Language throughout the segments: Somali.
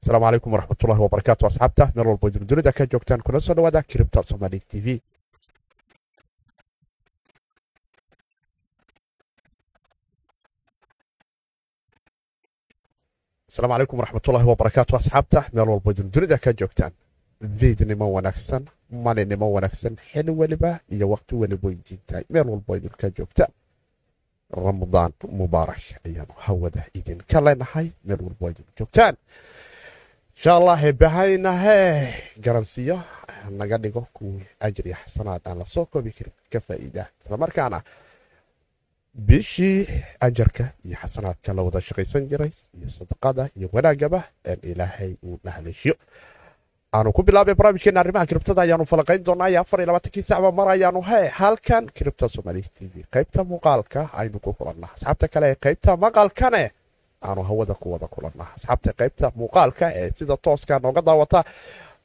asalaamu calaykum waraxmatullahi wabarakaatu asxaabta meel walbo dunida ka joogtaan kuna soo dhawaada kiribta somali t v. Asalaamu calaykum waraxmatullahi wabarakaatu asxaabta meel walbo dunida ka joogtaan viidnimo wanaagsan malinimo wanaagsan xili weliba iyo waqti weliba idintahay meel walbo idinka joogtaan ramadaan mubaarak ayaanu hawada idinka leenahay meel walbo idin joogtaan insha allah bahaynahe garansiyo naga dhigo kuwii ajriya xasanaad aan la soo koobi karin. Ka faa'iida islamarkaana bishii ajarka iyo xasanaadka la wada shaqaysan jiray iyo sadaqada iyo wanaagaba ilaahay uu nahleeshiyo aanu ku bilaabay barnaamijkeena arrimaha kiribtada ayaanu falaqayn doonaa. Iyo afar iyo labaatankii sacba mar ayaanu he halkan kiribta soomaali t v qaybta muuqaalka aynu ku kulannaa asxaabta kale ee qaybta maqalkane aanu hawada ku wada kulannaa asxaabta qaybta muuqaalka ee sida tooska nooga daawata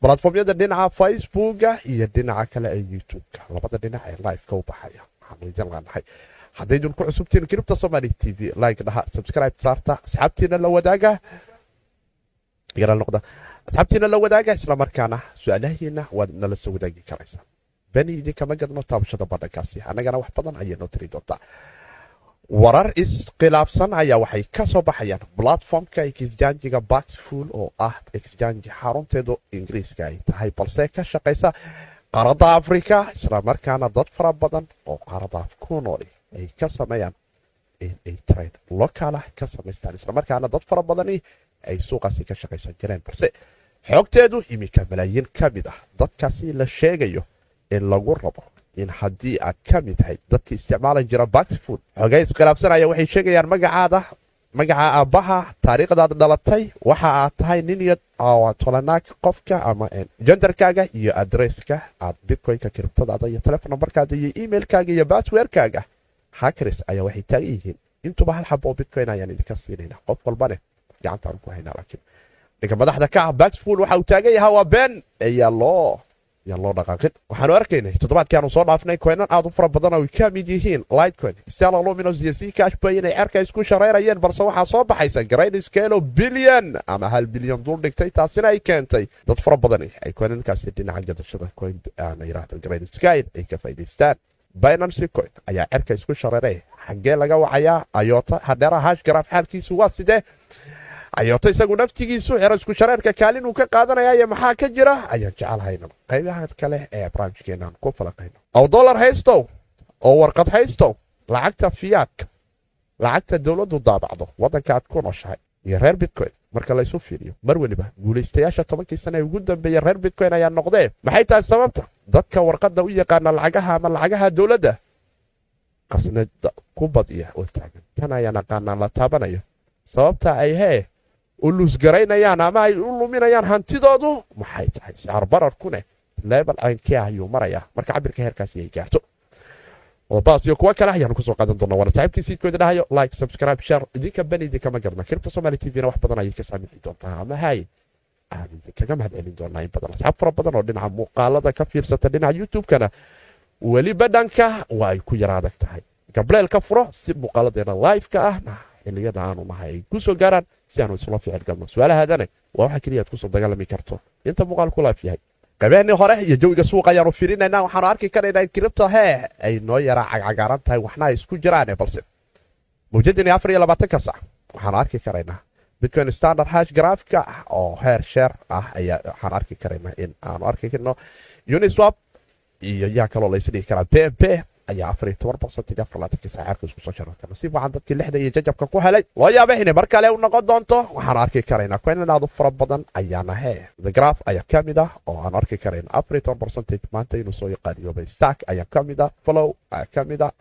balatformyada dhinaca facebooka iyo dhinaca kale ee youtubeka. Labada dhinac ee liveka u baxaya. Waxaanu idin leenahay haddaydun ku cusubtiin kiribta somaali t v like dhaha subscribe saarta asxaabtiina la wadaaga asxaabtiina la wadaaga islamarkaana su'aalahiina waad nala soo wadaagi karaysaa. Beni idinkama gadno taabashada badhankaasi annagana wax badan ayay tiri doontaa warar iskhilaafsan ayaa waxay ka soo baxayaan platformka exjanjiga baxfull oo ah exjanji xarunteedu ingiriiska ay tahay balse ka shaqaysa qaaradda afrika islamarkaana dad fara badan oo qaaradaaf ku nooli ay ka sameeyaan trade localah ka samaystaan islamarkaana dad fara badani ay suuqaasi ka shaqaysan jireen balse xoogteedu iminka malaayiin ka mid ah. Dadkaasi la sheegayo in lagu rabo in haddii aad ka mid tahay dadkii isticmaali jira baxfood xogay iskhilaafsanaya waxay sheegayaan magacaada magaca aabbaha taariikhdaad dhalatay waxa aad tahay nin iyo qofka ama jendarkaaga iyo adresska aad bitcoynka kiribtadaada iyo telefon nambarkaada iyo emailkaaga iyo basweerkaaga hakris ayaa waxay taagan yihiin intuba hal xabo oo bitcoyn ayaan idinka siinayna qof walbane gacantaan ku haynaa laakiin. Ninka madaxda ka ah baxfool waxa uu taagan yahaa waa been ayaa loo yaan loo dhaqaaqin. Waxaanu arkaynay toddobaadkii aanu soo dhaafnay koynan aad u fara badan oo ay ka mid yihiin lightcoin stella luminos iyo c cashbay inay cerka isku shareerayeen balse waxaa soo baxaysa grade scalo bilyan ama hal bilyan dul dhigtay taasina ay keentay dad fara badani ay koynankaasi dhinaca gadashada coin aan yidhaahdo grade scale ay ka faa'idaystaan binancy coin ayaa cerka isku shareeray xaggee laga wacayaa ayota hadheera hash garaaf xaalkiisu waa sidee ayooto isagu naftigiisu isku shareerka kaalin uu ka qaadanayaayo maxaa ka jira? Ayaan jecelhayno. Qaybaha kale ee barnaamijkeenaan ku falaqayno ow dolar haystow oo warqad haystow lacagta fiyaadka lacagta dowladdu daabacdo waddanka aad ku nooshahay iyo reer bitcoin. Marka laysu fiiriyo mar weliba guulaystayaasha tobankii sana ee ugu dambeeya reer bitcoin ayaa noqdee maxay tahay sababta? Dadka warqadda u yaqaana lacagaha ama lacagaha dowladda? Qasnada ku badiya oo taagan. Tan ayaan aqaanaan la taabanayo. Sababta ay hee u luusgaraynayaan ama ay u luminayaan hantidoodu maxay tahay? Sicaar bararkune leebal caynkee ayuu marayaa. Marka cabirka heerkaasi ay gaarto. Qodobadaas iyo kuwa kale ayaanu ku soo qaadan doonaa. Waana saaxiibkii siidkooda dhahayo like subscribe share. Idinka bani idinkama gadna kiribta somali t v-na wax badan ayay ka saamixi doontaa ama hay? Aanu idinkaga mahad celin doonaa in badan. Asxaab fara badan oo dhinaca muuqaalada ka fiirsata dhinaca youtube-kana weliba dhanka waa ay ku yara adag tahay. Gableel ka furo si muuqaaladeena live-ka ah xiliyada aanu nahay ay ku soo gaaraan si aanu isula ficil galno su'aalahaadane waa waxa keliya ku soo dagaalami karto inta muuqaal ku laaf yahay qabeennii hore iyo jawiga suuqa ayaanu fiirinaynaa waxaanu arki karaynaa in kiribta hee ay noo yaraa cagcagaaran tahay waxna ay isku jiraane balse mawjadini afar iyo labaatanka sac waxaanu arki karaynaa bitcoin standard hash graafka oo heer sheer ah ayaa waxaan arki karaynaa in aanu arki karno uniswap iyo yaa kaloo laysu dhigi karaa bp ayaa afar iyo toban boqolkiiba afar labaatankii saacaadka isku soo jararta nasiib waxaan dadkii lixda iyo jajabka ku helay loo yaaba mar kale u noqon doonto waxaanu arki karaynaa coinan aad u fara badan ayaana hee the graph ayaa ka mid ah oo aanu arki karayna afar iyo toban percentage maanta inuu soo yaqaaniyoobay stack ayaa ka mid ah follow ayaa ka mid ah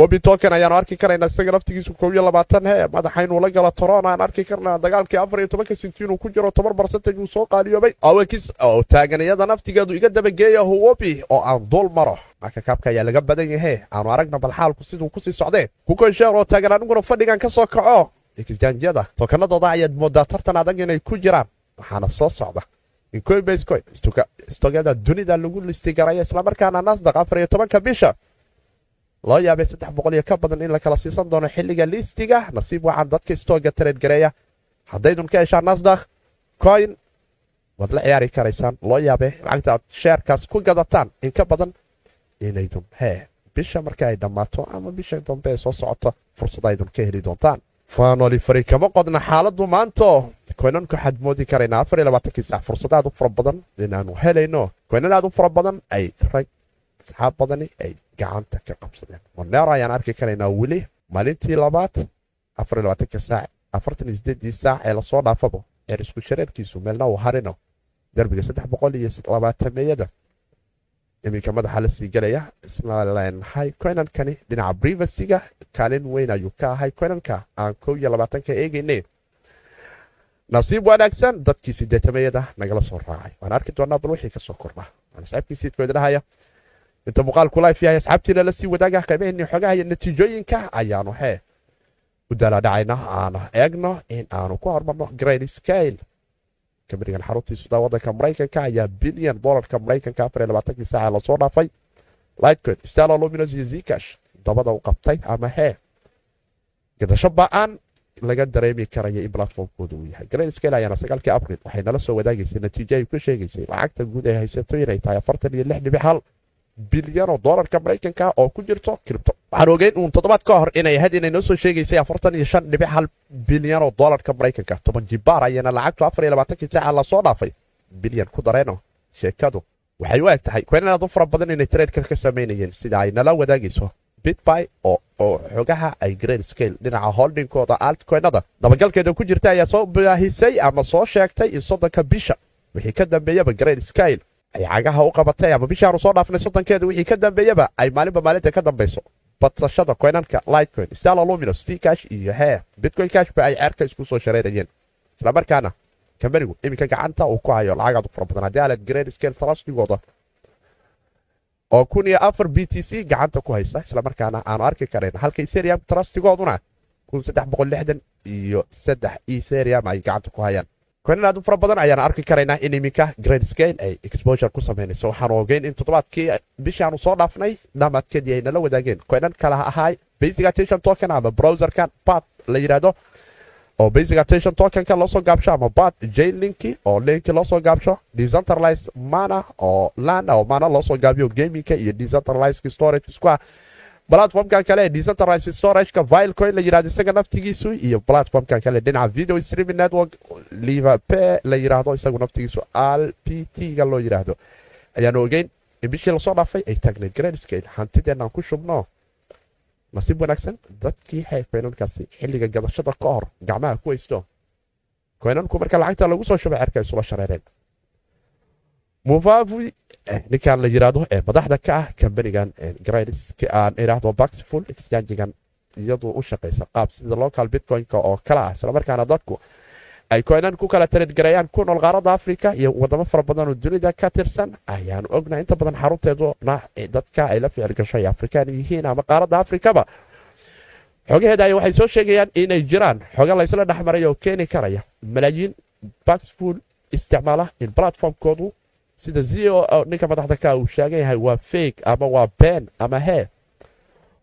webi token ayaanu arki karaynaa isaga laftigiisu koob iyo labaatan hee madaxa inuu la galo toron aan arki karnaa dagaalkii afar iyo tobanka sinti inuu ku jiro toban percentage uu soo qaaliyoobay awekis oo taaganiyada naftigeedu iga dabageeya huwobi oo aan dul maro marka kaabka ayaa laga badan yahe aanu aragna bal xaalku siduu ku sii socdeen. Kukoy sheer oo taagan aniguna fadhigan ka soo kaco. Exjanjyada tokanadooda ayaad moodaa tartan adag inay ku jiraan. Waxaana soo socda. In coinbase coin stogada dunida lagu listigaraya islamarkaana nasdaq afar iyo tobanka bisha. Loo yaabay saddex boqol iyo ka badan in la kala siisan doono xilliga liistiga nasiib waxaan dadka stooga tareedgareeya. Haddaydun ka heshaan nasdaq bitcoin waad la ciyaari karaysaan. Loo yaabee lacagta aad sheerkaas ku gadataan. In ka badan inaydun hee bisha marka ay dhammaato ama bisha dambe soo socoto fursad aydun ka heli doontaan faanoli fari kama qodna xaaladdu maanto koynanku waxaad moodi karaynaa afar iyo labaatankii sac fursad aad u fara badan inaanu helayno koynan aad u fara badan ay rag asxaab badani ay gacanta ka qabsadeen monero ayaan arki karaynaa weli maalintii labaad afar iyo labaatanka saac afartan iyo sideedii saac ee la soo dhaafabo eer isku shareerkiisu meelna uu harino. Derbiga saddex boqol iyo labaatameeyada iminka madaxa la sii gelaya isla leenahay koynankani dhinaca privacyga kaalin weyn ayuu ka ahay koynanka aan kow iyo labaatanka eegaynay. Nasiib wanaagsan dadkii sideetameeyada nagala soo raacay. Waan arki doonaa bal wixii ka soo kordha. Siidkoodahaya inta muuqaalku life yahay asxaabtiina la sii wadaaga qaybaheenii xogaha iyo natiijooyinka ayaanu hee u daalaadhacayna aanu eegno in aanu ku hormarno grade scale kamarigan xaruntiisu daa wadanka maraykanka ayaa bilyan dolarka maraykanka afar iyo labaatankii saaca la soo dhaafay. Lightcoin stalo luminous iyo zcash dabada u qabtay ama hee? Gadasho ba'an laga dareemi karaya in platformkooda uu yahay. Grade scale ayaana sagaalkii abril waxay nala soo wadaagaysay natiijo ay ku sheegaysay. Lacagta guud ay haysato inay tahay afartan iyo lix dhibic hal bilyan oo dolarka maraykanka oo ku jirto cripto waxaan ogeyn uun toddobaad ka hor inay ahayd inay noo soo sheegaysay afartan iyo shan dhibic hal bilyan oo dolarka maraykanka. Toban jibaar ayana lacagtu afar iyo labaatankii saaca la soo dhaafay. Bilyan ku dareeno. Sheekadu waxay u eg tahay kwenan aad u fara badan inay traedka ka samaynayeen. Sida ay nala wadaagayso bitby oo xogaha ay grade scale dhinaca holdingkooda altcoinada dabagalkeeda ku jirta ayaa soo baahisay ama soo sheegtay in soddonka bisha. Wixii ka dambeeyaba grade scale ay cagaha u qabatay ama bishaanu soo dhaafnay soddonkeeda wixii ka dambeeyaba ay maalinba maalinta ka dambayso badsashada koynanka lightcoin stalo luminous c cash iyo hee bitcoin cashba ay ceerka isku soo shareerayeen islamarkaana kambanigu iminka gacanta uu ku hayo lacagaad u fara badan. Haddii aalad grade scale trustigooda oo kun iyo afar b t c gacanta ku haysa islamarkaana aanu arki karayn halka etherium trustigooduna kun saddex boqol lixdan iyo saddex etherium ay gacanta ku hayaan koynan aad u fara badan ayaan arki karaynaa in iminka grade scale ay exposure ku samaynayso waxaanu ogeyn in toddobaadkii bishaanu soo dhaafnay dhamaadkeedii ay nala wadaageen koynan kala ahaay basic attention token ama browserkan bat la yidhaahdo oo basic attention tokenka loosoo gaabsho ama bat jain linki oo linki loosoo gaabsho decentralize mana oo lana oo mana loosoo gaabiyo gamingka iyo decentralize storage isku ah platformkan kale decentralized storageka vilecoin la yidhahdo isaga naftigiisu iyo platformkan kale dhinaca video streaming network livape la yidhaahdo isagu naftigiisu al p t-ga loo yidhaahdo ayaanu ogeyn bishii la soo dhaafay ay taagnay gradescale hantideenaan ku shubno. Nasiib wanaagsan dadkii hay koynankaasi xilliga gadashada ka hor gacmaha ku haysto. Koynanku marka lacagta lagu soo shubay cerka isula shareereen muvavi ninkan la yidhaahdo ee madaxda ka ah kambanigan aan idhaahdo baxful exchangigan iyadu u shaqaysa qaab sida local bitcoin-ka oo kale ah. Islamarkaana dadku ay koynan ku kala tareedgareeyaan ku nool qaaradda afrika iyo wadamo fara badan oo dunida ka tirsan ayaanu ognahay inta badan xarunteeduna dadka ay la ficil gashay afrikaan yihiin ama qaaradda afrikaba. Xogaheeda ay waxay soo sheegayaan inay jiraan xoga laysla dhexmaray oo keeni karaya malaayiin baxful isticmaala in platformkoodu sida zio ninka madaxda ka uu sheegan yahay waa fake ama waa been ama hee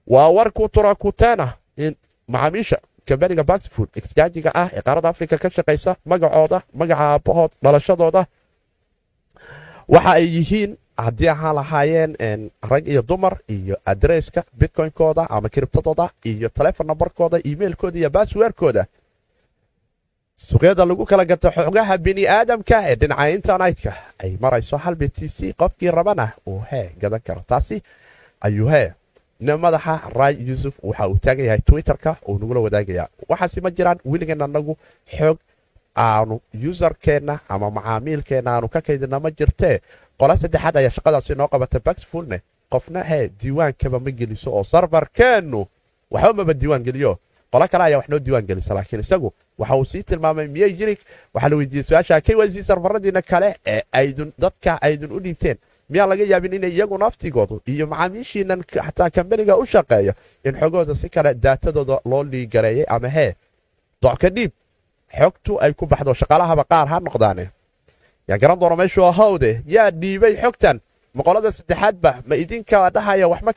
waa war ku tura kuteena in macaamiisha kambaniga baxfood exchangiga ah ee qaaradda afrika ka shaqaysa magacooda magaca aabbahood dhalashadooda. Waxa ay yihiin haddii ahaan lahaayeen rag iyo dumar iyo adresska bitcoinkooda ama kiribtadooda iyo telefon nambarkooda emailkooda iyo baswerkooda suuqyada lagu kala gato xogaha bini aadamka ee dhinaca internetka ay marayso hal b t c qofkii rabana uu hee gadan karo. Taasi ayuu hee madaxa ray yuusuf waxa uu taagan yahay twitterka uu nagula wadaagaya waxaase ma jiraan weligan anagu xoog aanu userkeenna ama macaamiilkeenna aanu ka kaydina ma jirtee. Qola saddexaad ayaa shaqadaasi noo qabata baxfulne qofna hee diiwaankaba ma geliso oo sarfarkeennu waxba maba diiwaan geliyo qolo kale ayaa wax noo diiwaan gelisa laakiin isagu waxa uu sii tilmaamay miyay jiri? Waxaa la weydiiyey su'aasha kyc sarfaradiina kale ee aydun dadka aydun u dhiibteen. Miyaa laga yaabin inay iyagu naftigoodu iyo macaamiishiinan xataa kambaniga u shaqeeyo in xogooda si kale daatadooda loo liigareeyay ama hee docka dhiib xogtu ay ku baxdo shaqaalahaba qaar ha noqdaane. Yaa garan doona meeshuu ahowde yaa dhiibay xogtan maqolada saddexaadba ma idinka dhahaya wax ma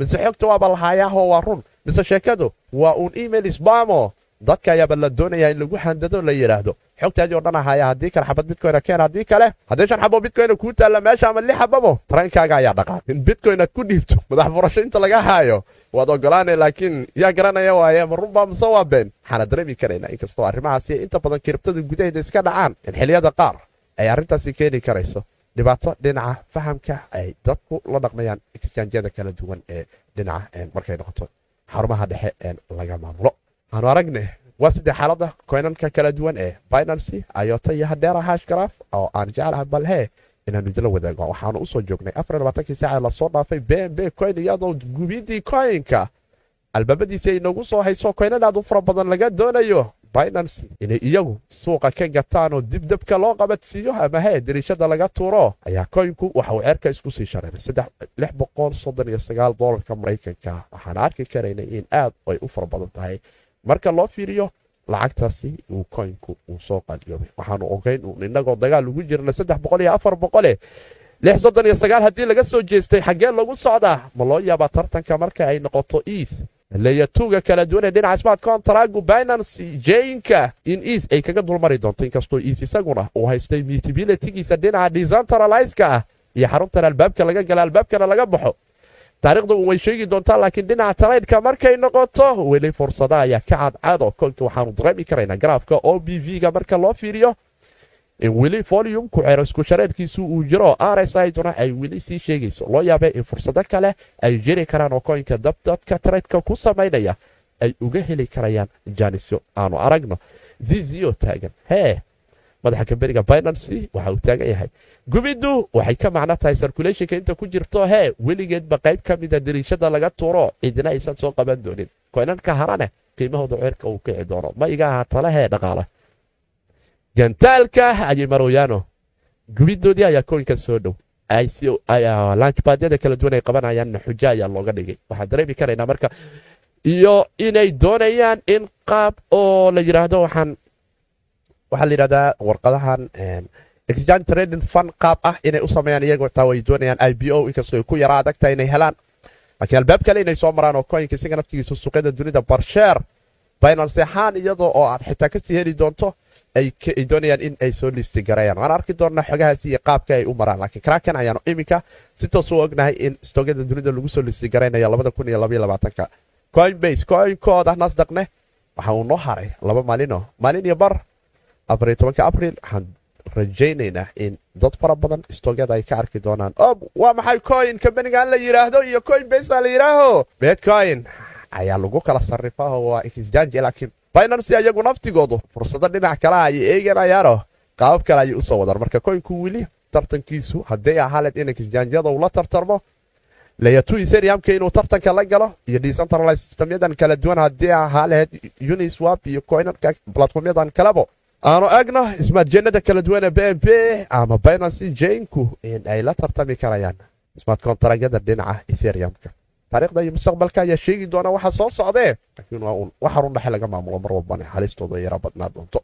mise xogta waaba lahaayaaho waa run mise sheekadu waa uun email sbamo dadka ayaaba la doonayaa in lagu handado la yidhaahdo xogtaadii o dhan ahaya haddii kale xabad bitcoyna keen haddii kale haddii shan xabo bitcoyna kuu taalla meesha ama lix xababo tareenkaaga ayaa dhaqaaq in bitcoyn aad ku dhiibto madax furasho inta laga haayo waad ogolaanay laakiin yaa garanaya waaye ma runbaa mase waa been waxaana dareemi karaynaa inkastoo arrimahaasi inta badan kiribtada gudaheeda iska dhacaan in xiliyada qaar ay arrintaasi keeni karayso. Dhibaato dhinaca fahamka ay dadku la dhaqmayaan exjanjyada kala duwan ee dhinaca markay noqoto xarumaha dhexe ee laga maamulo. Waxaanu aragne waa sidee xaalada koynanka kala duwan ee binancy ayota iyo hadeera hashgraf oo aan jeclaha balhe inaanu idila wadaago. Waxaanu u soo joognay afarlabaatanki saaca la soo dhaafay bnb coyn iyadoo gubidii coyinka albaabadiisi ay noogu soo hayso koynan aad u fara badan laga doonayo binancy inay iyagu suuqa ka gataan oo dibdabka loo qabadsiiyo ama hee dariishada laga tuuro? Ayaa koynku waxa uu ceerka isku sii shareeray dolarka maraykanka. Waxaan arki karaynay in aad ay u fara badan tahay. Marka loo fiiriyo lacagtaasi uu koynku uu soo qaaliyoobay waxaanu ogeyn inagoo dagaal ugu jirna haddii laga soo jeestay xaggee lagu socdaa? Ma loo yaabaa tartanka marka ay noqoto eath leyatuuga kala duwanee dhinaca smart contragu binancy jayinka in eas ay kaga dulmari doonto inkastoo eas isaguna uu haystay mutabilitygiisa dhinaca decentraliska ah iyo xaruntan albaabka laga gala albaabkana laga baxo taarikhda way sheegi doontaa laakiin dhinaca taraydka markay noqoto weli fursada ayaa ka cadcado kolka waxaanu dareemi karaynaa garaafka o b v-ga marka loo fiiriyo in weli foliumku cerisku shareerkiisu uu jiro rs iduna ay weli sii sheegayso. Loo yaabee in fursado kale ay jiri karaan oo koynka dabdadka taraydka ku samaynaya ay uga heli karayaan. Janisyo aanu aragno zizio taagan hee madaxa kamberiga binancy waxa uu taagan yahay. Gubiddu waxay ka macno tahay circulationka inta ku jirto. Hee weligeedba qayb ka mida dariishada laga tuuro. Cidina aysan soo qaban doonin. Koynanka harane qiimahooda ceerka uu kici doono. Ma iga aha talehee dhaqaale gantaalka ayay marooyaano gubidoodii ayaa koynka soo dhow. Lanchbadyada kala duwan ay qabanayaan xujo ayaa looga dhigay. Waxaan dareemi karaynaa marka iyo inay doonayaan in qaab oo la yidhaahdo waxaan waxaa la yidhahdaa warqadahan exchange trading fund qaab ah inay u sameeyaan iyagoo taa way doonayaan. I b o inkastoo ku yaraa adagta inay helaan. Laakiin albaab kale inay soo maraan oo koyinka isaga naftigiisa suuqyada dunida barsheer binance ahaan iyadoo oo aad xitaa ka sii heli doonto ay doonayaan in ay soo listi garayaan. Waan arki doonnaa xogahaasi iyo qaabka ay u maraan laakiin kraken ayaanu iminka si toos u ognahay in stogyada dunida lagu soo listi garaynaya ka coinbase coinkooda nasdaqne waxa uu noo haray laba maalino. Maalin iyo bar abril waxaan rajaynaynaa in dad fara badan stogyada ay ka arki doonaan. Waa maxay coin kambanigan la yidhaahdo iyo coinbase la yidhaaho bitcoin ayaa lagu kala sarifaa waa exchange laakiin binancy ayagu naftigoodu fursado dhinac kalaha ayay eeganayaano qaabab kale ayay u soo wadaan. Marka koynku weli tartankiisu haddii ahaaled in exchangyada uu la tartarmo layatu etheriumka inuu tartanka la galo iyo decentralized systemyadan kala duwan haddii ahaa lahayd uniswap iyo coinanka platformyadan kalebo aanu egno ismaadjeenada kala duwan ee b m b ama binancy jainku in ay la tartami karayaan contragyada dhinaca etheriumka taarikhda iyo mustaqbalka ayaa sheegi doona waxa soo socdee. Laakiin waa uun wax harun dhexe laga maamulo mar walbana halistooda yara badnaa doonto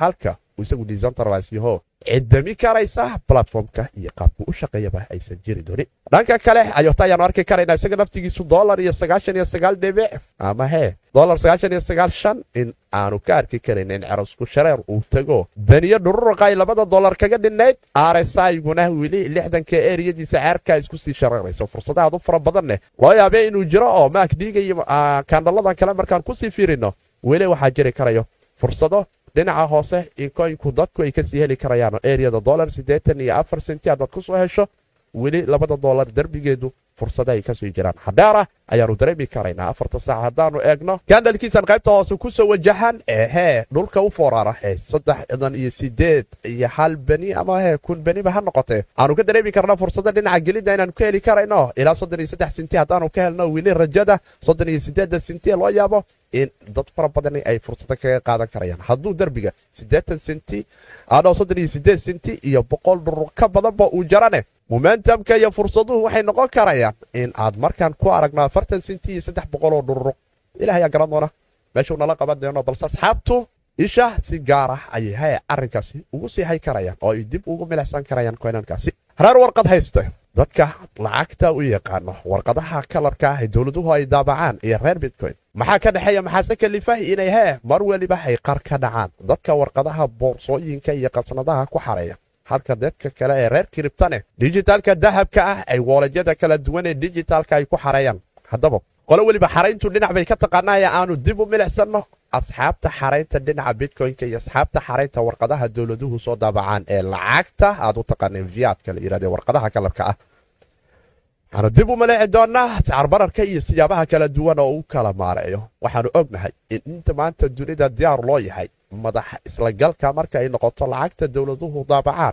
halka isagu decentralize yaho cidami karaysa platformka iyo qaabku u shaqeeyaba aysan jiri doonin. Dhanka kale ayota ayaanu arki karaynaa isaga naftigiisu dolar iyo sagaashan iyo sagaal dhibic ama hee dolar sagaashan iyo sagaal shan in aanu ka arki karayn in cerosku shareer uu tago beniyo dhururaqay labada dolar kaga dhinnayd rsiguna weli lixdanka eriyadiisa ceerka isku sii shareerayso. Fursadahaad u fara badanneh loo yaabee inuu jiro oo maakdiiga iyo kaandhaladan kale markaan ku sii fiirino weli waxaa jiri karayo fursado dhinaca hoose in koynku dadku ay ka sii heli karayaan eriyada dolar siddeetan iyo afar senti haddaad ku soo hesho weli labada dolar derbigeedu fursada ay ka sii jiraan. Xadhaara ayaanu dareemi karaynaa afarta saac haddaanu eegno. Kandalkiisan qaybta hoose ku soo wajahan ehee dhulka u foorara ee saddex cidan iyo sideed iyo hal beni ama hee kun beniba ha noqotee. Aanu ka dareemi karna fursada dhinaca gelidda inaanu ka heli karayno. Ilaa soddon iyo saddex sinti haddaanu ka helno weli rajada soddon iyo sideedda sinti loo yaabo in dad fara badani ay fursado kaga qaadan karayaan. Hadduu derbiga siddeetan senti adho soddon iyo sideed senti iyo boqol dhurur ka badanba uu jarane momentumka iyo fursaduhu waxay noqon karayaan in aad markaan ku aragno afartan senti iyo saddex boqoloo dhururuq ilaah ayaa garan doona meeshuu nala qaban doono balse asxaabtu isha si gaar ah ayay haya arrinkaasi ugu sii hay karayaan oo ay dib ugu milicsan karayaan koynankaasi hareer warqad hayste dadka lacagta u yaqaano warqadaha kalarka ah dowladuhu ay daabacaan iyo reer bitcoin. Maxaa ka dhexeeya? Maxaase kalifah inay hee mar weliba ay qar ka dhacaan. Dadka warqadaha boorsooyinka iyo qasnadaha ku xareeya halka dadka kale ee reer kiribtane dijitaalka dahabka ah ay wooladyada kala duwan ee dijitaalka ay ku xareeyaan haddaba qolo weliba xarayntu dhinac bay ka taqaanaya aanu dib u milicsanno asxaabta xaraynta dhinaca bitcoynka iyo asxaabta xaraynta warqadaha dowladuhu soo daabacaan ee lacagta aad u taqaaneen viyaadka la yidhahde warqadaha kalarka ah waxaanu dib u maleeci doonnaa sacarbararka iyo siyaabaha kala duwan oo u kala maareeyo. Waxaanu ognahay in inta maanta dunida diyaar loo yahay madaxa islagalka marka ay noqoto lacagta dowladuhu daabacaan.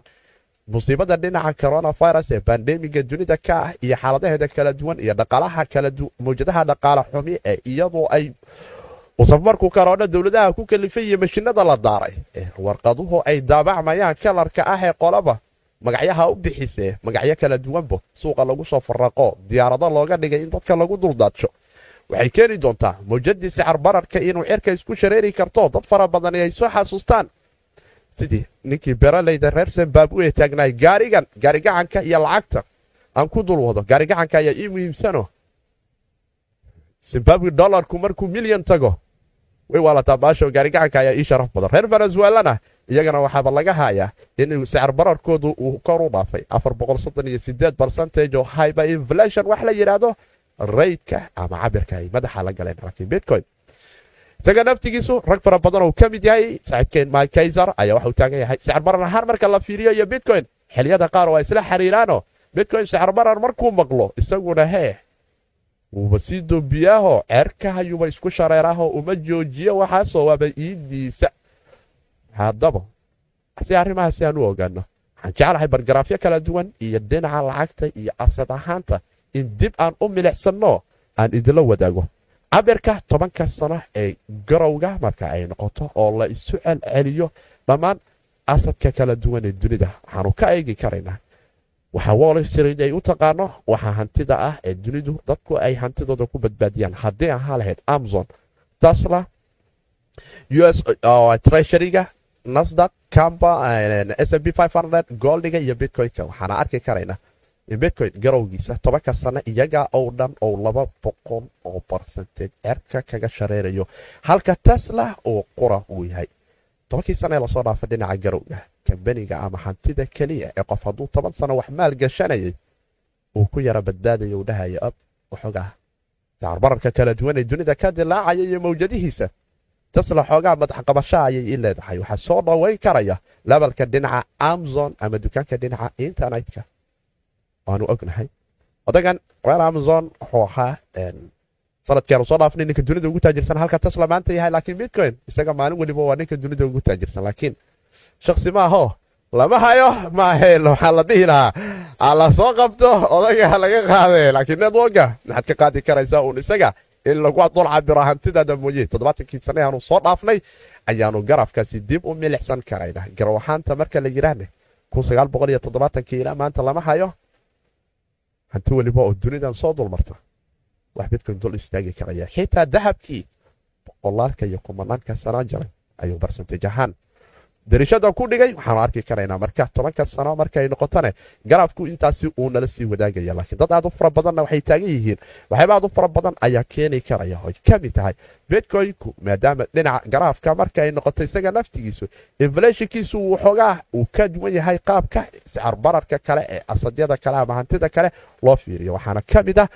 Musiibada dhinaca coronavirus ee bandemiga dunida ka ah iyo xaaladaheeda kala duwan iyo dhaqaalaha mawjadaha dhaqaala xumi ee iyadoo ay usamarku karoona dowladaha ku kalifay iyo mashinada la daaray. Warqaduhu ay daabacmayaan kalarka ah ee qolaba magacyaha u bixisee magacyo kala duwanba suuqa lagu soo faraqo diyaarado looga dhigay in dadka lagu duldaadsho. Waxay keeni doontaa mawjadii bararka inuu cirka isku shareeri karto dad fara badani ay soo xasuustaan. Sidii ninkii beeralayda reer zimbabwe taagnaay gaarigan gaarigacanka iyo lacagta aan ku dul wado gaarigacanka ayaa ii muhiimsano. Zimbabwe dolarku markuu milyan tago way waalataa baasho gaarigacanka ayaa ii sharaf badan. Reer venezuelana iyagana waxaaba laga hayaa in sicir bararkoodu uu kor u dhaafay. Barcentage oo hyber inflation wax la yidhaahdo raydka ama cabirka ay madaxa la galeen laakiin bitcoin. Isaga naftigiisu rag fara badan oo ka mid yahay saaxiibkeen mike ayaa waxuu taagan yahay sicir barar ahaan marka la fiiriyo iyo bitcoin. Xiliyada qaar oo ay isla xiriiraano bitcoin sicir barar markuu maqlo isaguna hee wuuba sii doobiyaaho ceerkahayuuba isku shareeraho uma joojiyo waxaasoo waaba iidiisa haddaba si arrimahaasi aan u ogaano waxaan jeclahay bargaraafyo kala duwan iyo dhinaca lacagta iyo asad ahaanta in dib aan u milicsanno aan idinla wadaago cabirka tobanka sano ee garowga marka ay noqoto oo la isu celceliyo dhammaan asadka kala duwan ee dunida waxaanu ka eegi karaynaa waxaa street ay u taqaano waxaa hantida ah ee dunidu dadku ay hantidooda ku badbaadiyaan haddii ahaa lahayd amazon tesla us treasuryga nasdaq camba s b goldiga iyo bitcoynka waxaana arki karaynaa in bitcoin garowgiisa tobanka sano iyaga oo dhan oo laba boqol oo barcentage cerka kaga shareerayo. Halka tesla oo qura uu yahay. Tobankii sano ee la soo dhaafay dhinaca garowga kambaniga ama hantida keliya ee qof hadduu toban sano wax maal gashanayay uu ku yara badbaadayo u dhahaya ab waxoogaa sacarbararka kala duwan ee dunida ka dilaacaya iyo mawjadihiisa tesla xoogaa madaxqabasho ayay i leedahay. Waxaa soo dhaweyn karaya lebalka dhinaca amazon ama dukaanka dhinaca internetka. Waanu ognahay. Odagan reer amazon wuxuu ahaa sanadkeenu soo dhaafnay ninka dunida ugu taajirsan halka tesla maanta yahay laakiin bitcoin isaga maalin weliba waa ninka dunida ugu taajirsan. Laakiin shaksi maaho lama hayo maahe waxaa la dhihi lahaa. Ala soo qabto odaga laga qaade laakiin networka maxaad ka qaadi karaysaa uun isaga in lagu dul cabiro hantidaada mooye toddobaatankii sane aanu soo dhaafnay ayaanu garafkaasi dib u milicsan karayna garow ahaanta marka la yidhaahne ilaa maanta lama hayo hanti weliba oo dunidan soo dulmarta wax bitcoin dul istaagi karaya xitaa dahabkii boqolaalka iyo kumanaanka sanaa jaray ayuu barsantaj ahaan darishada ku dhigay waxaanu arki karaynaa marka tobanka sano markay noqotone garafku intaasi uu nala sii wadaagaya laakiin dad aad u fara badanna waxay taagan yihiin. Waxyaaba aad u fara badan ayaa keeni karaya oy ka mid tahay bitcoinku maadaama dhinaca garaafka markaay noqoto isaga naftigiisu inflationkiisu wuu xoogaa uu ka duwan yahay qaabka sicir bararka kale ee asadyada kale ama hantida kale loo fiiriyo. Waxaana ka mid ah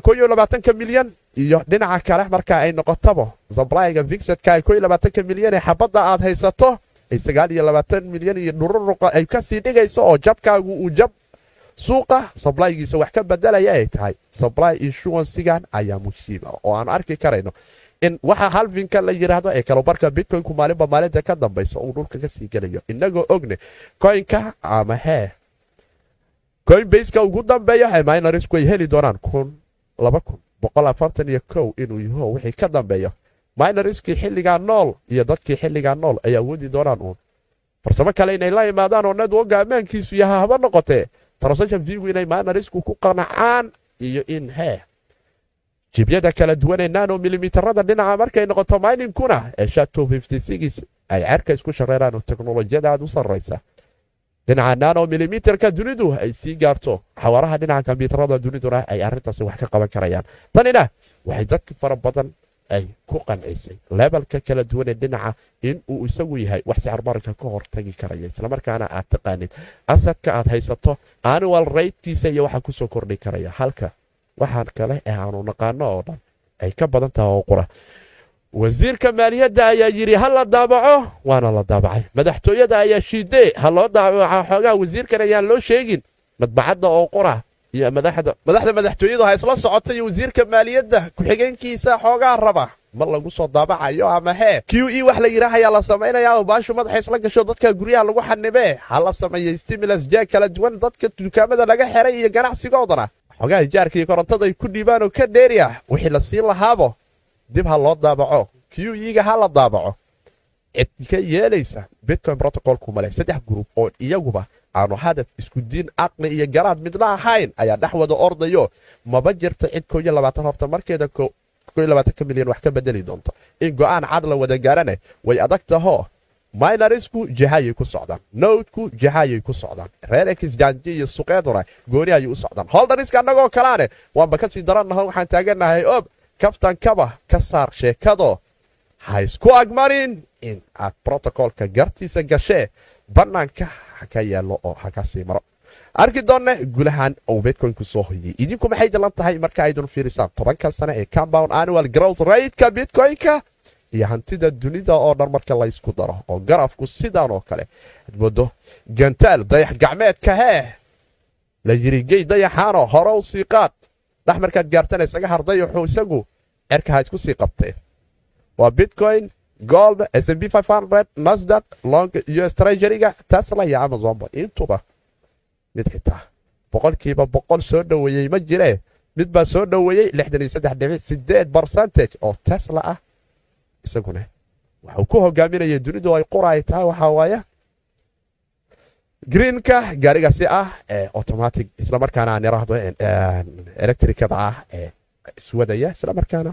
ko iyo labaatanka milyan iyo dhinaca kale marka ay noqotaba iyo labaatanka milyan ee xabadda aad haysato ay milyan iyo dhururuqa ay ka sii dhigayso oo jabkaagu uu jab suuqa supplygiisa wax ka bedelaya ay tahay. Supply insuransigan ayaa muhiima oo aan arki karayno in waxa halvinka la yiraahdo ee kalobarka bitcoinku maalinba maalinta ka dambaysa uu dhulka ka sii gelayo. Inagoo ogne coinka ama hee coinbaska ugu dambeeya ee minorisku ay heli doonaan inuu yaho wixii ka dambeeya. Minoriskii xilligaa nool iyo dadkii xilligaa nool ay awoodi doonaan uun. Farsamo kale inay la imaadaan oo networka ammaankiisu yaha haba noqotee transaction vigu inay minorisku ku qanacaan iyo in hee. Jibyada kala duwan ee nano milimitarada dhinaca markay noqoto miningkuna ee shato ay cerka isku shareeraan oo teknolojiyada aad u sarraysa dhinaca nano milimitarka dunidu ay sii gaarto xawaaraha dhinaca kombyuutarada duniduna ay arintaasi wax ka qaban karayaan tanina waxay dadka fara badan ay ku qancisay lebalka kala duwan ee dhinaca in uu isagu yahay wax sicirbararka ka hortagi karaya islamarkaana aad taqaanid asadka aad haysato anual raytkiisa iyo waxa ku soo kordhi karaya halka waxaan kale ee aanu naqaano oo dhan ay ka badan tahay oo qura wasiirka maaliyadda ayaa yidhi ha la daabaco? Waana la daabacay. Madaxtooyada ayaa shiidee ha loo daabaca xoogaa wasiirkan ayaan loo sheegin. Madbacadda oo qura iyo madaxda madaxtooyadu ha isla socota iyo wasiirka maaliyadda ku-xigeenkiisa xoogaa raba. Ma lagu soo daabacayo ama hee? Q e wax la yidhaah ayaa la samaynayaa oo baashu madaxa isla gasho dadka guryaha lagu xanibee ha la sameeyey stimulas jeeg kala duwan dadka dukaamada laga xeray iyo ganacsigoodana xoogaha ijaarka iyo korontada ay ku dhiibaan oo ka dheeri ah wixii la siin lahaabo dib ha loo daabaco q e-ga ha la daabaco ka yeelaysa bitcoin protocolku male saddex gruub oo iyaguba aanu hadaf isku diin caqli iyo garaad midna ahayn ayaa dhex ordayo. Maba jirto cid ko iyo labaatan horta markeeda labaatanka milyan wax ka bedeli doonto. In go'aan cad la wada gaarane way adag taho. Minarisku jihayay ku socdaan. Nowdku jihayay ku socdaan. Reerex janji iyo suqeeduna gooni ayay u socdaan. Holdariska annagoo kalaane waanba ka sii darannaho waxaan taaganahay ob kaftan kaba ka saar sheekado ha isku agmarin in aad brotocolka gartiisa gashee bannaanka ha ka yeelo oo ha sii maro. Arki doonne gulahan uu bitcoinku soo hoyey idinku maxay dalan tahay marka aydun fiirisaan? Tobanka sane ee compound annual growth rateka iyo hantida dunida oo dhan marka laysku daro oo garafku sidaan oo kale. Admoodo gantaal dayax gacmeedka hee? La yiri gey dayaxaano hore u sii qaad dhex markaad gaartana isaga har dayaxu isagu cerka ha isku sii qabtee waa bitcoin gold smb nasdaq long us treasuryga tesla iyo amazonba intuba mid xitaa boqolkiiba boqol soo dhoweeyey ma jiree mid baa soo dhoweeyey barcentage oo tesla ah. Isaguna waxuu ku hogaaminaya dunidu ay qoraay tahay waxaa waaya greenka gaarigaasi ah ee automatic islamarkaana aan iraahdo electricada ah iswadaya islamarkaana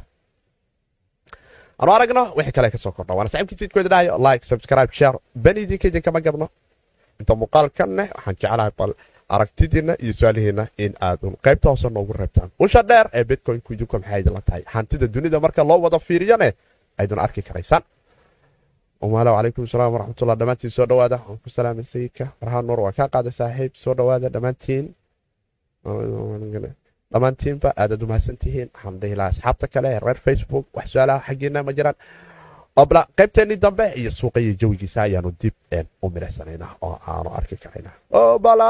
aanu aragno wixii kale ka soo kordha waana saxiibkiisiidkooda dhahayo like subscribe share. Bani idinka idinkama gadno inta muuqaalkanne waxaan jeclahay bal aragtidiinna iyo su'aalihiinna in aad un qaybta hoose noogu reebtaan. Usha dheer ee bitcoinku idinku maxay idinla tahay? Hantida dunida marka loo wada fiiriyane aydun arki karaysaan umalaw calaykum salaam waraxmatullah dhammaantiin soo dhowaada waan ku salaamay sayidka farhaan nuur waa kaa qaada saaxiib soo dhowaada dhammaantiin. Dhammaantiinba aadaad umahadsan tihiin. Waxaan asxaabta kale ee reer facebook wax su'aalaha xaggiina ma jiraan. Obla qaybteennii dambe iyo suuqa iyo jawigiisa ayaanu dib u milicsanaynaa oo aanu arki karaynaa obala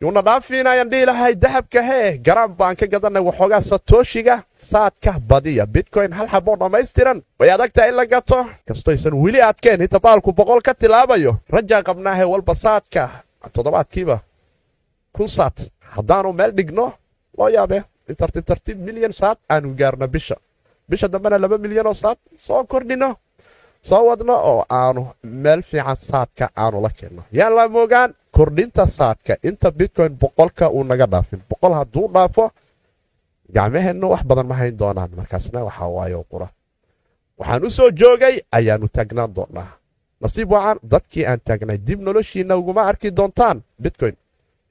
yuuna dhaafiin ayaan dhihi lahay dahabka hee. Garaan baan ka gadanay waxoogaa satooshiga saadka badiya bitcoin. Hal xaboo dhammaystiran way adagtahay in la gato. Kastoysan weli adkeen inta baalku boqol ka tilaabayo rajaa qabnaahe walba saadka. Toddobaadkiiba kun saad. Haddaanu meel dhigno loo yaabe in tartiib tartiib milyan saad aanu gaarno bisha. Bisha dambena laba milyan oo saad soo kordhino soo wadno oo aanu meel fiican saadka aanu la keenno la moogaan kordhinta saadka. Inta bitcoin boqolka uu naga dhaafin boqol hadduu dhaafo gacmaheennu wax badan ma hayn doonaan. Markaasna waxaa waayo qura. Waxaan u soo joogay ayaanu taagnaan doonaa. Nasiib wacan dadkii aan taagnay dib noloshiina uguma arki doontaan bitcoin.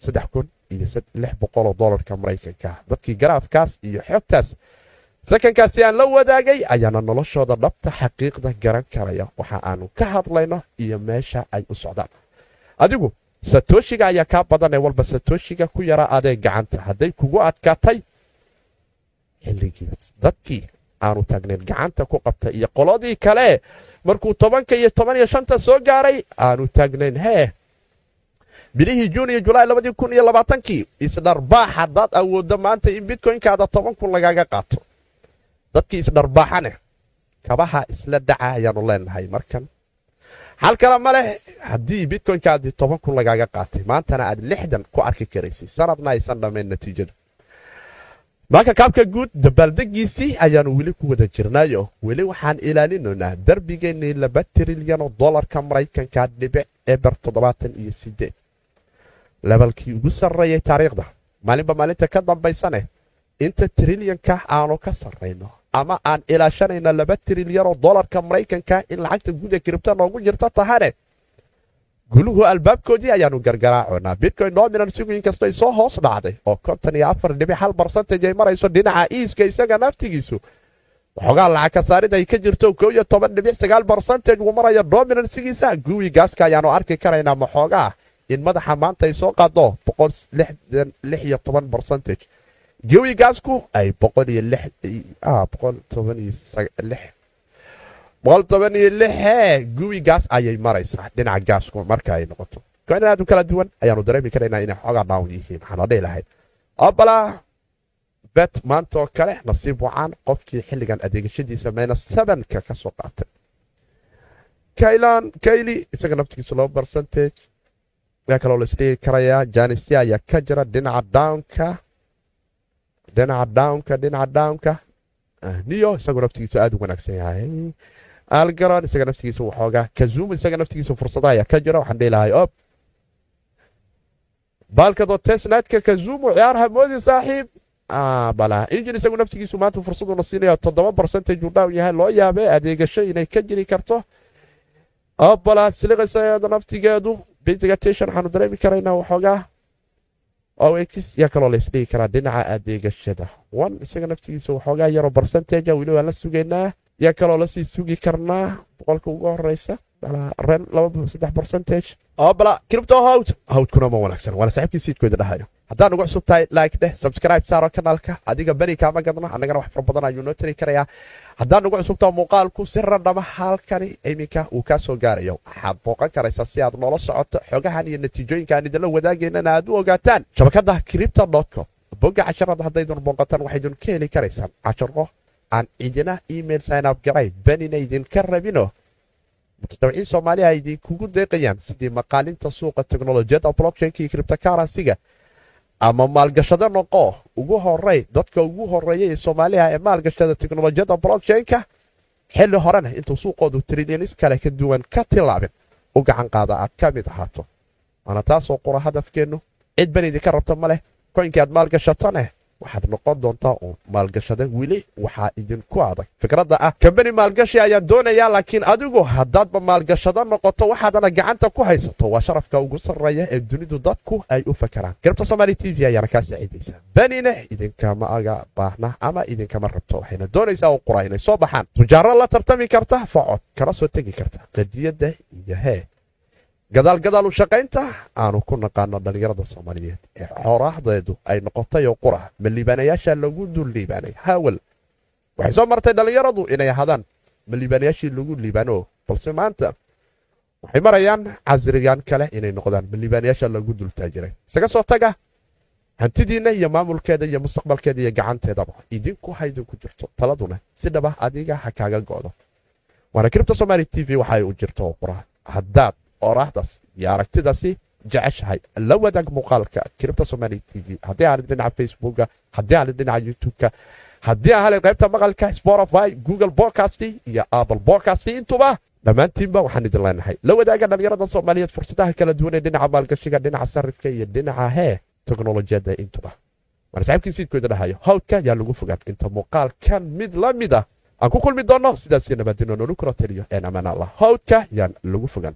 Saddex kun iyo lix boqoloo dolarka maraykanka. Dadkii garaafkaas iyo xogtaas sakankaasi aan la wadaagay ayaana noloshooda dhabta xaqiiqda garan karaya. Waxa aanu ka hadlayno iyo meesha ay u socdaan. Adigu satooshiga ayaa kaa badanee walba satooshiga ku yara adee gacanta. Hadday kugu adkaatay xilligiis dadkii aanu taagnayn gacanta ku qabtay iyo qoladii kale. Markuu tobanka iyo toban iyo shanta soo gaaray aanu taagnayn hee bilihii juun iyo julaay labadii kun iyo labaatankii isdharbaax haddaad awooddo maanta in bitcoinkaada toban kun lagaaga qaato dadkii isdharbaaxane kabaha isla dhaca ayaanu leenahay markan. Hal kale ma leh haddii bitcoinkaadii toban kun lagaaga qaatay maantana aad lixdan ku arki karaysay sanadna aysan dhammayn natiijadu. Marka kaabka guud dabaaldegiisii ayaanu weli ku wada jirnaayo weli waxaan ilaalinaynaa darbigeennii laba trilyanoo dolarka maraykanka dhibic eber toddobaatan iyo sideed lebalkii ugu sarreeyay taariikhda maalinba maalinta ka dambaysane inta trilyanka aanu ka sarrayno ama aan ilaashanayna laba trilyanoo dolarka maraykanka in lacagta guud ee kiribta noogu jirta tahane guluhu albaabkoodii ayaanu gargaraaconaa bitcoin nominansigu inkastay soo hoos dhacday oo barcentage ay marayso dhinaca iiska isaga naftigiisu waxoogaa lacag kasaarida ay ka jirto koo iyo toban dhibic sagaal barcentage uu maraya dominansigiisa guwi gaaska ayaanu arki karaynaa maxoogaa in madaxa maanta ay soo qaado boqol lix iyo toban barcentage guwi gaasku ay boqol iyo lix boqol toban iyo lix. Boqol toban iyo lixee guwi gaas ayay maraysaa dhinaca gaasku marka ay noqoto. Koin aad u kala duwan ayaanu dareemi karaynaa inay xoogaa down yihiin waxaan la dhihi lahayd abala bet maanta oo kale nasiib wacaan qofkii xilligan adeegashadiisa minus sevenka ka soo qaatay. Kaylan kayli isaga naftigiisu laba percentage ayaa kaloo la isdhigi karayaa janisia ayaa ka jira dhinaca downka dhinaca downka dhinaca downka niyo isagu naftigiisu aad u wanaagsan yahay. Algaron isaga naftigiisa waxoogaa kazuum isaga naftigiisa fursada ayaa ka jira waxaan dhihi lahay ob baalkadoo tesnatka kazuumu ciyaar hamoodi saaxiib. Bala injin isagu naftigiisu maanta fursaduna siinaya toddoba barcentage uu dhawn yahay loo yaabee adeegasho inay ka jiri karto. Bala siliqaysa naftigeedu. Basic attention waxaanu dareemi karaynaa waxoogaa ox yaa kaloo la isdhigi karaa dhinaca adeegashada. One isaga naftigiisa waxoogaa yaroo barcentage weli waan la sugaynaa yaa kaloo la sii sugi karnaa. Boqolka ugu horeysa ren saddex barcentage bala cripto howd howdkuna ma wanaagsan. Waana saaxiibkii siidkooda dhahayo haddaan ugu cusub tahay like dheh subscribe saaro kanaalka adiga beri kaama gadno annagana wax fara ayuu noo tari karayaa haddaan ugu cusubtaa muuqaalku si randhama halkani iminka uu kaa soo gaarayo waxaad booqan karaysaa si aad noola socoto xogahan iyo natiijooyinkaan idinla wadaagaynana aad u ogaataan. Shabakadda cripto com. Bogga casharada haddaydun booqataan waxaydun ka heli karaysaan casharo aan cidina email signup garay benina idinka rabino. Mutadawiciin soomaaliya idinkugu deeqayaan sidii maqaalinta suuqa teknolojiyadda blockchainka iyo criptocaransiga ama maalgashado noqo. Ugu horey dadka ugu horreeya ee soomaaliya ee maalgashada teknolojiyadda blockchainka xilli horena intuu suuqoodu trilyanis kale ka duwan ka tilaabin u gacan qaada aad ka mid ahaato. Waana taasoo qura hadafkeennu cid ban idinka rabto ma leh? Koynkii aad maalgashatoneh waxaad noqon doontaa uun maalgashada weli waxaa idinku adag. Fikradda ah kambani maalgashi ayaan doonayaa laakiin adigu haddaadba maalgashado noqoto waxaadana gacanta ku haysato. Waa sharafka ugu sarreeya ee dunidu dadku ay u fakaraan garabta somaali t v ayaana kaa saaciidaysaa benina idinkama aga baahna ama idinkama rabto? Waxayna doonaysaa u qura inay soo baxaan. Tujaaro la tartami karta facod kala soo tegi karta. Qadiyadda iyo hee gadaalgadaal u shaqaynta aanu ku naqaano dhallinyarada soomaaliyeed ee xooraaxdeedu ay noqotay oo qura ma liibaanayaasha lagu dul liibaanay? Hawel waxay soo martay dhallinyaradu inay ahaadaan. Ma liibaanayaashii lagu liibaano? Balse maanta waxay marayaan casrigan kale inay noqdaan. Ma liibaanayaasha lagu dul taajiray isaga soo taga. Hantidiinna iyo maamulkeeda iyo mustaqbalkeeda iyo gacanteedaba idinku haydinku jirto. Taladuna si dhaba adiga ha kaaga go'do waana kiribta somaali t v waxa ay u jirto oo qura haddaad oraahdaas iyo aragtidaasi jeceshahay la wadaag muuqaalka kiribta somaali t v haddii aanid dhinaca facebooka haddii aanid dhinaca youtubeka haddii aan halay qaybta maqalka spotify google podcast iyo apple podcast intuba dhammaantiinba waxaan idin leenahay la wadaaga dhallinyarada soomaaliyeed fursadaha kala duwan ee dhinaca maalgashiga dhinaca sarifka iyo dhinaca hee teknolojiyadda intuba waana saxiibkii siidkooda dhahayo hawdka yaa lagu fogaan inta muuqaalkan mid la mid ah aan ku kulmi doonno sidaas iyo nabadino nolu kula taliyo een amaan allah yaan lagu fogaan